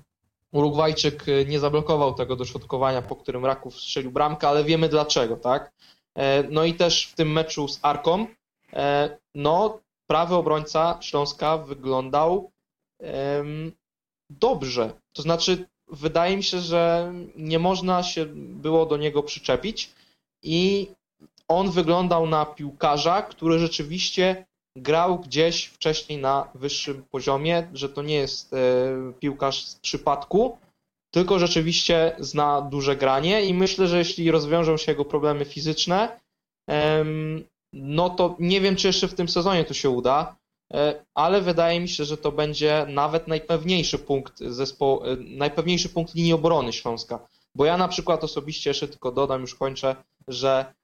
Urugwajczyk nie zablokował tego dośrodkowania, po którym Raków strzelił bramkę, ale wiemy dlaczego, tak? E, no i też w tym meczu z Arką, e, no prawy obrońca Śląska wyglądał dobrze. To znaczy, wydaje mi się, że nie można się było do niego przyczepić i on wyglądał na piłkarza, który rzeczywiście grał gdzieś wcześniej na wyższym poziomie, że to nie jest e, piłkarz z przypadku, tylko rzeczywiście zna duże granie i myślę, że jeśli rozwiążą się jego problemy fizyczne, no to nie wiem, czy jeszcze w tym sezonie to się uda, e, ale wydaje mi się, że to będzie nawet najpewniejszy punkt zespołu, e, najpewniejszy punkt linii obrony Śląska. Bo ja na przykład osobiście jeszcze tylko dodam, już kończę, że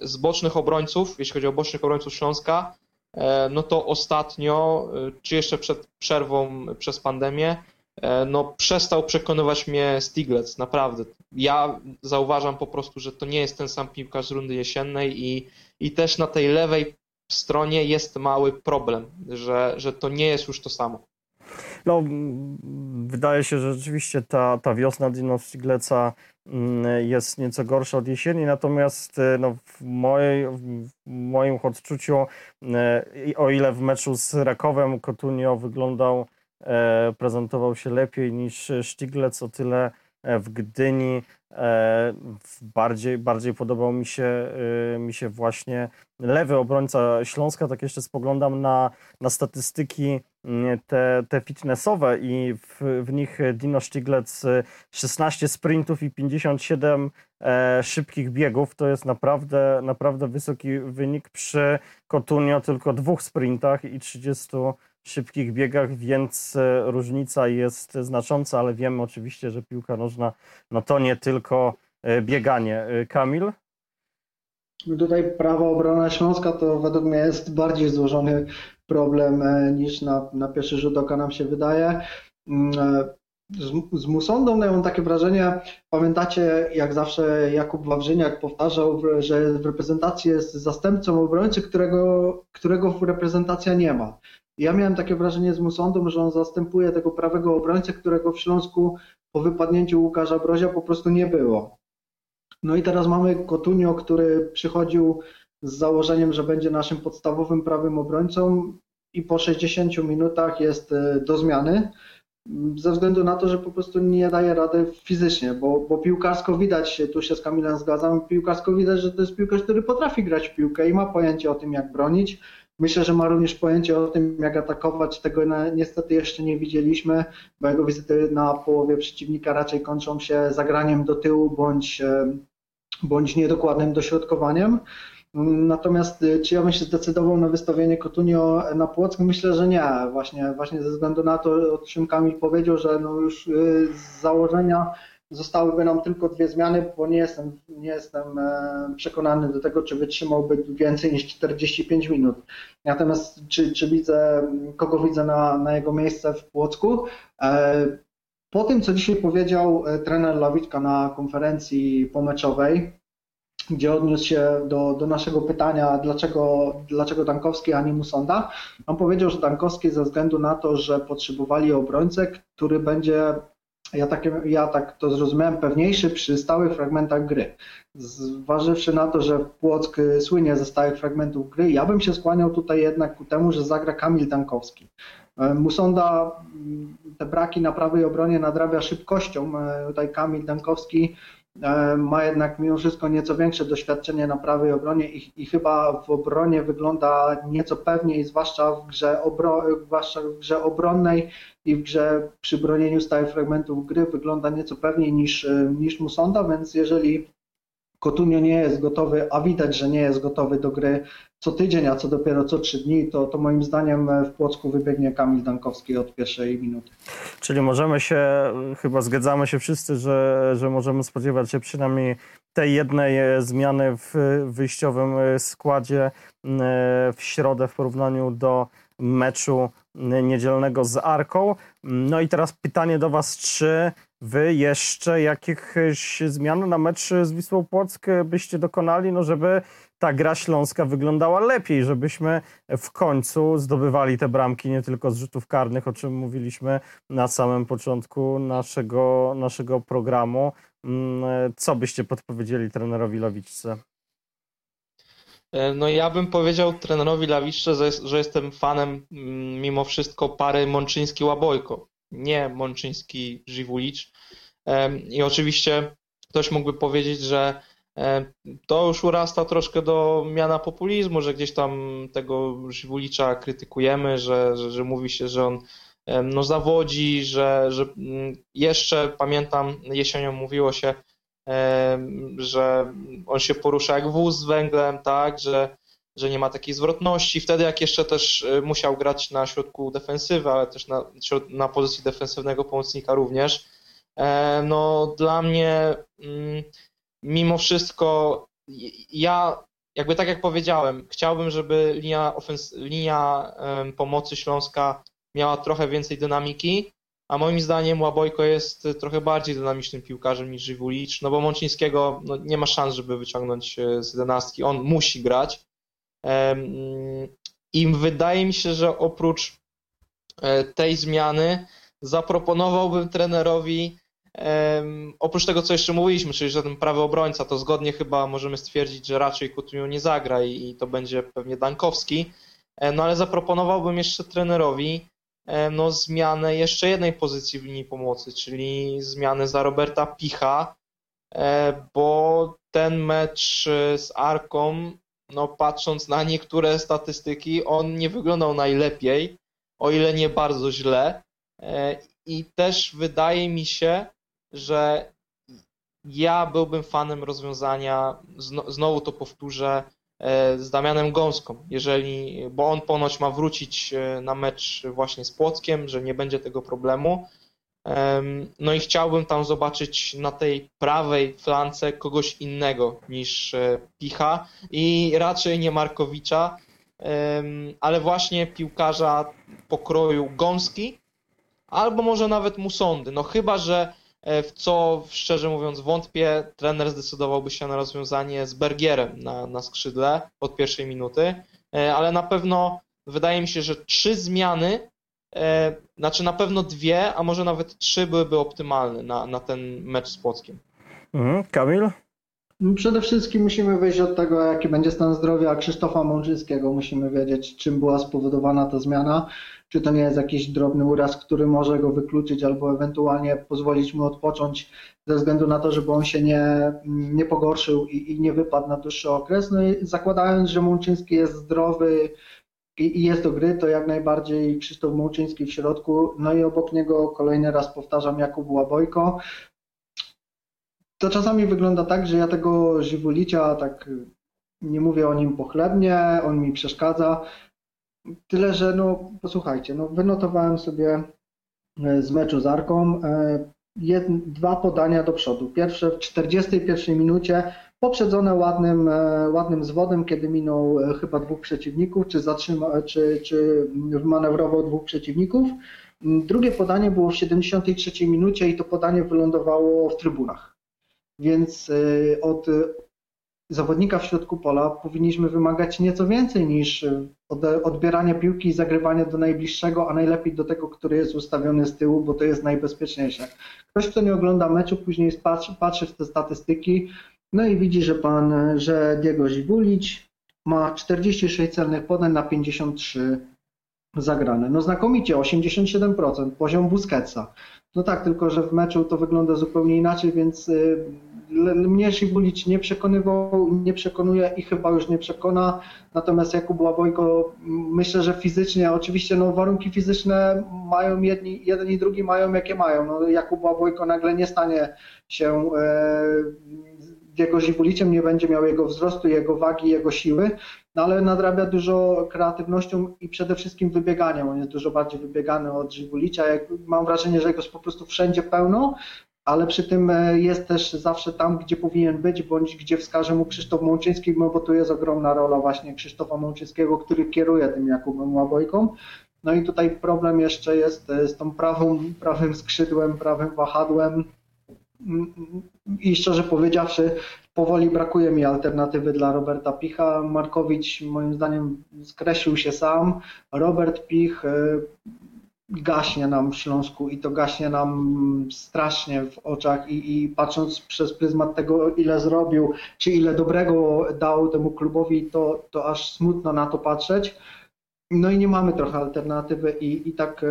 z bocznych obrońców, jeśli chodzi o bocznych obrońców Śląska, e, no to ostatnio, e, czy jeszcze przed przerwą przez pandemię, e, no przestał przekonywać mnie Stiglec, naprawdę. Ja zauważam po prostu, że to nie jest ten sam piłkarz z rundy jesiennej i, i też na tej lewej stronie jest mały problem, że, że to nie jest już to samo. No, wydaje się, że rzeczywiście ta, ta wiosna Dino Stigleca mm, jest nieco gorsza od jesieni, natomiast e, no, w, mojej, w moim odczuciu, e, o ile w meczu z Rakowem Cotunio wyglądał, e, prezentował się lepiej niż Stiglec, o tyle w Gdyni bardziej, bardziej podobał mi się, mi się właśnie lewy obrońca Śląska. Tak jeszcze spoglądam na, na statystyki te, te fitnessowe i w, w nich Dino Stiglec 16 sprintów i 57 e, szybkich biegów. To jest naprawdę, naprawdę wysoki wynik przy Cotunio tylko dwóch sprintach i 30 szybkich biegach, więc e, różnica jest znacząca, ale wiemy oczywiście, że piłka nożna no to nie tylko e, bieganie. E, Kamil? Tutaj prawa obrona Śląska to według mnie jest bardziej złożony problem niż na, na pierwszy rzut oka nam się wydaje. Mm, z, z Musondą takie wrażenie, pamiętacie jak zawsze Jakub Wawrzyniak powtarzał, że w reprezentacji jest zastępcą obrońcy, którego, którego reprezentacja nie ma. Ja miałem takie wrażenie z Musondą, że on zastępuje tego prawego obrońcę, którego w Śląsku po wypadnięciu Łukasza Brozia po prostu nie było. No i teraz mamy Kotunio, który przychodził z założeniem, że będzie naszym podstawowym prawym obrońcą i po 60 minutach jest e, do zmiany ze względu na to, że po prostu nie daje rady fizycznie, bo, bo piłkarsko widać, tu się z Kamilem zgadzam, piłkarsko widać, że to jest piłkarz, który potrafi grać w piłkę i ma pojęcie o tym, jak bronić. Myślę, że ma również pojęcie o tym, jak atakować. Tego niestety jeszcze nie widzieliśmy, bo jego wizyty na połowie przeciwnika raczej kończą się zagraniem do tyłu bądź, e, bądź niedokładnym dośrodkowaniem. Natomiast y, czy ja bym się zdecydował na wystawienie Kotunio na Płock? Myślę, że nie. Właśnie, właśnie ze względu na to, o czym Kamil powiedział, że no już y, z założenia zostałyby nam tylko dwie zmiany, bo nie jestem, nie jestem e, przekonany do tego, czy wytrzymałby więcej niż 45 minut. Natomiast czy, czy widzę, kogo widzę na, na jego miejsce w Płocku? E, po tym, co dzisiaj powiedział e, trener Lawiczka na konferencji pomeczowej, gdzie odniósł się do, do naszego pytania, dlaczego, dlaczego Dankowski, a nie Musonda. On powiedział, że Dankowski ze względu na to, że potrzebowali obrońcę, który będzie, ja tak, ja tak to zrozumiałem, pewniejszy przy stałych fragmentach gry. Zważywszy na to, że Płock słynie ze stałych fragmentów gry, ja bym się skłaniał tutaj jednak ku temu, że zagra Kamil Dankowski. Musonda te braki na prawej obronie nadrabia szybkością. Tutaj Kamil Dankowski E, ma jednak mimo wszystko nieco większe doświadczenie na prawej obronie i, i chyba w obronie wygląda nieco pewniej, zwłaszcza w grze, obro, zwłaszcza w grze obronnej i w grze przy bronieniu stałych fragmentów gry wygląda nieco pewniej niż, e, niż Musonda, więc jeżeli Kotunio nie jest gotowy, a widać, że nie jest gotowy do gry co tydzień, a co dopiero co trzy dni, to, to moim zdaniem w Płocku wybiegnie Kamil Dankowski od pierwszej minuty. Czyli możemy się, chyba zgadzamy się wszyscy, że, że możemy spodziewać się przynajmniej tej jednej zmiany w wyjściowym składzie e, w środę w porównaniu do meczu niedzielnego z Arką. No i teraz pytanie do Was, czy Wy jeszcze jakieś zmiany na mecz z Wisłą Płock byście dokonali, no żeby ta gra śląska wyglądała lepiej, żebyśmy w końcu zdobywali te bramki nie tylko z rzutów karnych, o czym mówiliśmy na samym początku naszego, naszego programu. Mm, co byście podpowiedzieli trenerowi Lawiczce? E, no ja bym powiedział trenerowi Lawiczce, że, że jestem fanem mm, mimo wszystko pary Mączyński-Łabojko, nie Mączyński-Żywulicz. I oczywiście ktoś mógłby powiedzieć, że to już urasta troszkę do miana populizmu, że gdzieś tam tego Żywulicza krytykujemy, że, że, że mówi się, że on no, zawodzi, że, że mm, jeszcze pamiętam jesienią mówiło się, że on się porusza jak wóz z węglem, tak, że, że nie ma takiej zwrotności. Wtedy jak jeszcze też musiał grać na środku defensywy, ale też na, na pozycji defensywnego pomocnika również. No dla mnie mm, mimo wszystko ja, jakby tak jak powiedziałem, chciałbym, żeby linia, ofens- linia pomocy Śląska miała trochę więcej dynamiki, a moim zdaniem Łabojko jest trochę bardziej dynamicznym piłkarzem niż Żywulicz, no bo Mączyńskiego no, nie ma szans, żeby wyciągnąć e, z jedenastki, on musi grać. I wydaje mi się, że oprócz e, tej zmiany zaproponowałbym trenerowi oprócz tego, co jeszcze mówiliśmy, czyli że ten prawy obrońca, to zgodnie chyba możemy stwierdzić, że raczej Coutinho nie zagra i, to będzie pewnie Dankowski. E, no ale zaproponowałbym jeszcze trenerowi e, no, zmianę jeszcze jednej pozycji w linii pomocy, czyli zmianę za Roberta Picha, bo ten mecz z Arką, no patrząc na niektóre statystyki, on nie wyglądał najlepiej, o ile nie bardzo źle. I też wydaje mi się, że ja byłbym fanem rozwiązania, znowu to powtórzę, e, z Damianem Gąską, jeżeli, bo on ponoć ma wrócić e, na mecz właśnie z Płockiem, że nie będzie tego problemu. No i chciałbym tam zobaczyć na tej prawej flance kogoś innego niż e, Picha i raczej nie Markowicza, ale właśnie piłkarza pokroju Gąski albo może nawet Musondy. No chyba, że E, w co szczerze mówiąc wątpię, trener zdecydowałby się na rozwiązanie z Bergierem na, na skrzydle od pierwszej minuty, e, ale na pewno wydaje mi się, że trzy zmiany e, znaczy na pewno dwie, a może nawet trzy byłyby optymalne na, na ten mecz z Płockiem. Mhm. Kamil? No, przede wszystkim musimy wyjść od tego, jaki będzie stan zdrowia Krzysztofa Mączyńskiego. Musimy wiedzieć, czym była spowodowana ta zmiana. Czy to nie jest jakiś drobny uraz, który może go wykluczyć, albo ewentualnie pozwolić mu odpocząć ze względu na to, żeby on się nie, nie pogorszył i, i nie wypadł na dłuższy okres. No i zakładając, że Mączyński jest zdrowy i, jest do gry, to jak najbardziej Krzysztof Mączyński w środku. No i obok niego kolejny raz powtarzam Jakub Łabojko to czasami wygląda tak, że ja tego Żywulicia tak nie mówię o nim pochlebnie, on mi przeszkadza. Tyle, że no posłuchajcie, no wynotowałem sobie e, z meczu z Arką e, jed, dwa podania do przodu. Pierwsze w 41 minucie, poprzedzone ładnym, e, ładnym zwodem, kiedy minął chyba dwóch przeciwników, czy, zatrzyma, czy, czy manewrował dwóch przeciwników. Drugie podanie było w 73 minucie i to podanie wylądowało w trybunach. Więc od zawodnika w środku pola powinniśmy wymagać nieco więcej niż odbieranie piłki i zagrywanie do najbliższego, a najlepiej do tego, który jest ustawiony z tyłu, bo to jest najbezpieczniejsze. Ktoś, kto nie ogląda meczu, później patrzy, patrzy w te statystyki, no i widzi, że pan, że Diego Zibulić ma 46 celnych podań na 53 zagrane. No znakomicie, 87%, poziom Busquetsa. No tak, tylko że w meczu to wygląda zupełnie inaczej, więc mnie Szybulic nie przekonywał, nie przekonuje i chyba już nie przekona. Natomiast Jakub Łabojko, myślę, że fizycznie, oczywiście no, warunki fizyczne mają jedni, jeden i drugi mają jakie mają. No, Jakub Łabojko nagle nie stanie się e, jego Zibuliciem, nie będzie miał jego wzrostu, jego wagi, jego siły, no ale nadrabia dużo kreatywnością i przede wszystkim wybieganiem. On jest dużo bardziej wybiegany od Zibulicia. Mam wrażenie, że jego jest po prostu wszędzie pełno, ale przy tym e, jest też zawsze tam, gdzie powinien być, bądź gdzie wskaże mu Krzysztof Mączyński, no bo tu jest ogromna rola właśnie Krzysztofa Mączyńskiego, który kieruje tym Jakubem Łabojką. No i tutaj problem jeszcze jest e, z tą prawą, prawym skrzydłem, prawym wahadłem mm, i szczerze powiedziawszy, powoli brakuje mi alternatywy dla Roberta Picha. Markowicz moim zdaniem skreślił się sam. Robert Pich e, gaśnie nam w Śląsku i to gaśnie nam strasznie w oczach i, i, patrząc przez pryzmat tego, ile zrobił, czy ile dobrego dał temu klubowi, to, to aż smutno na to patrzeć. No i nie mamy trochę alternatywy i, i, tak,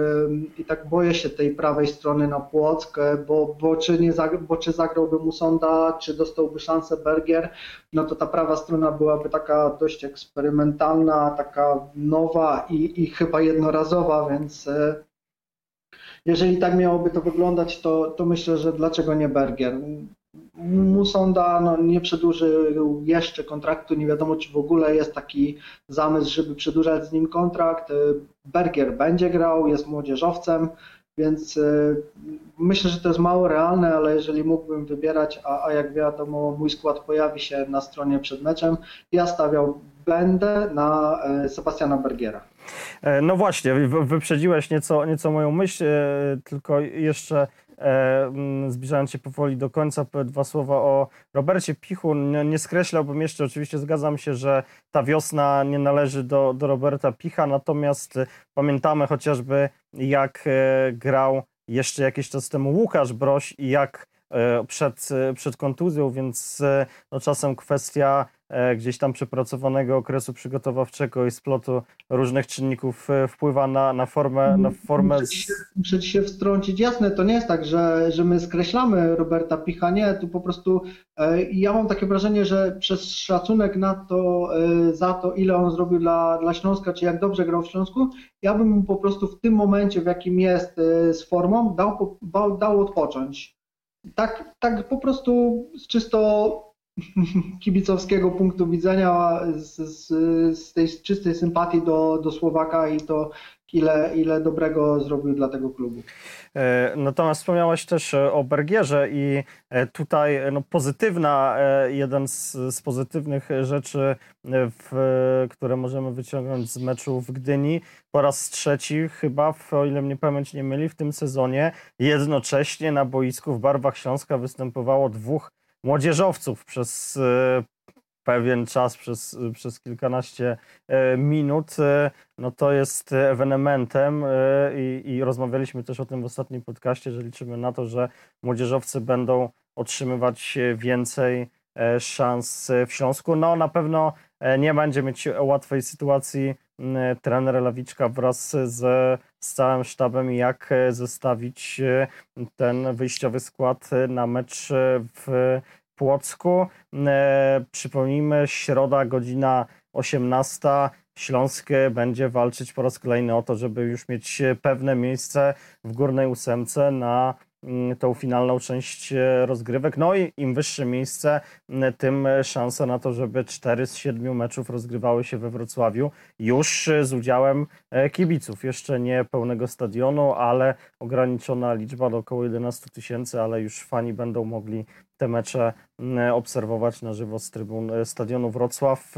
i tak boję się tej prawej strony na Płock, bo, bo, czy nie bo czy zagrałby Musonda, czy dostałby szansę Bergier, no to ta prawa strona byłaby taka dość eksperymentalna, taka nowa i, i chyba jednorazowa, więc e, jeżeli tak miałoby to wyglądać, to, to myślę, że dlaczego nie Bergier? Musonda no, nie przedłużył jeszcze kontraktu, nie wiadomo czy w ogóle jest taki zamysł, żeby przedłużać z nim kontrakt. Bergier będzie grał, jest młodzieżowcem, więc y, myślę, że to jest mało realne, ale jeżeli mógłbym wybierać, a, a jak wiadomo mój skład pojawi się na stronie przed meczem, ja stawiał będę na y, Sebastiana Bergiera. E, no właśnie, wyprzedziłeś nieco, nieco moją myśl, e, tylko jeszcze zbliżając się powoli do końca, dwa słowa o Robercie Pichu. Nie, skreślałbym jeszcze, oczywiście zgadzam się, że ta wiosna nie należy do, do Roberta Picha, natomiast pamiętamy chociażby jak grał jeszcze jakiś czas temu Łukasz Broś i jak przed, przed kontuzją, więc no, czasem kwestia E, gdzieś tam przepracowanego okresu przygotowawczego i splotu różnych czynników e, wpływa na, na formę. Na formę... Muszę, się, muszę się wtrącić. Jasne, to nie jest tak, że, że my skreślamy Roberta Picha, nie, tu po prostu e, ja mam takie wrażenie, że przez szacunek na to, za to, ile on zrobił dla, dla Śląska, czy jak dobrze grał w Śląsku, ja bym mu po prostu w tym momencie, w jakim jest z formą, dał, dał odpocząć. Tak, tak po prostu z czysto *laughs* kibicowskiego punktu widzenia, z, z, z, tej czystej sympatii do, do Słowaka i to ile, ile dobrego zrobił dla tego klubu. E, natomiast wspomniałaś też e, o Bergierze i e, tutaj no, pozytywna, jeden z, z pozytywnych rzeczy, w, które możemy wyciągnąć z meczu w Gdyni, po raz trzeci chyba, o ile mnie pamięć nie myli, w tym sezonie jednocześnie na boisku w barwach Śląska występowało dwóch młodzieżowców przez pewien czas, przez, przez kilkanaście e, minut, e, no to jest ewenementem e, i, i rozmawialiśmy też o tym w ostatnim podcaście, że liczymy na to, że młodzieżowcy będą otrzymywać więcej szans w Śląsku. No na pewno nie będzie mieć łatwej sytuacji trener Lawiczka wraz z, z całym sztabem, jak zestawić ten wyjściowy skład na mecz w Płocku. E, przypomnijmy, środa, godzina 18. Śląskie będzie walczyć po raz kolejny o to, żeby już mieć pewne miejsce w górnej ósemce na tą finalną część e, rozgrywek. No i im wyższe miejsce, tym szansa na to, żeby cztery z siedmiu meczów rozgrywały się we Wrocławiu już z udziałem e, kibiców. Jeszcze nie pełnego stadionu, ale ograniczona liczba do około 11 tysięcy, ale już fani będą mogli te mecze obserwować na żywo z trybun e, Stadionu Wrocław.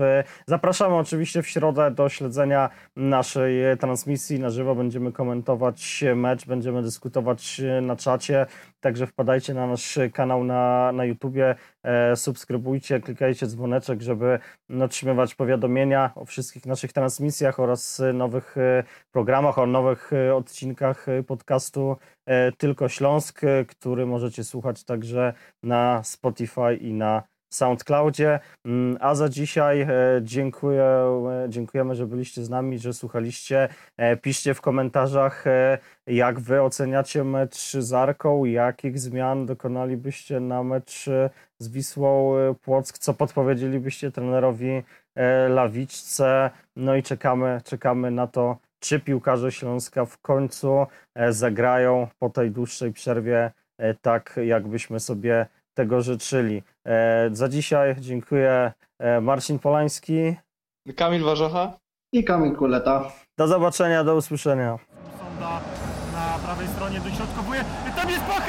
Zapraszamy oczywiście w środę do śledzenia naszej transmisji na żywo. Będziemy komentować mecz, będziemy dyskutować na czacie. Także wpadajcie na nasz kanał na, na YouTubie, e, subskrybujcie, klikajcie dzwoneczek, żeby otrzymywać powiadomienia o wszystkich naszych transmisjach oraz nowych e, programach, o nowych e, odcinkach podcastu Tylko Śląsk, który możecie słuchać także na Spotify i na SoundCloudzie. Mm, a za dzisiaj e, dziękuję, e, dziękujemy, że byliście z nami, że słuchaliście. E, piszcie w komentarzach, jak wy oceniacie mecz z Arką, jakich zmian dokonalibyście na mecz z Wisłą Płock, co podpowiedzielibyście trenerowi Lawiczce. No i czekamy, czekamy na to, czy piłkarze Śląska w końcu zagrają po tej dłuższej przerwie tak, jakbyśmy sobie tego życzyli. E, za dzisiaj dziękuję e, Marcin Polański. Kamil Warzocha. I Kamil Kuleta. Do zobaczenia, do usłyszenia. Sonda na prawej stronie dośrodkowuje. Tam jest Pacheta i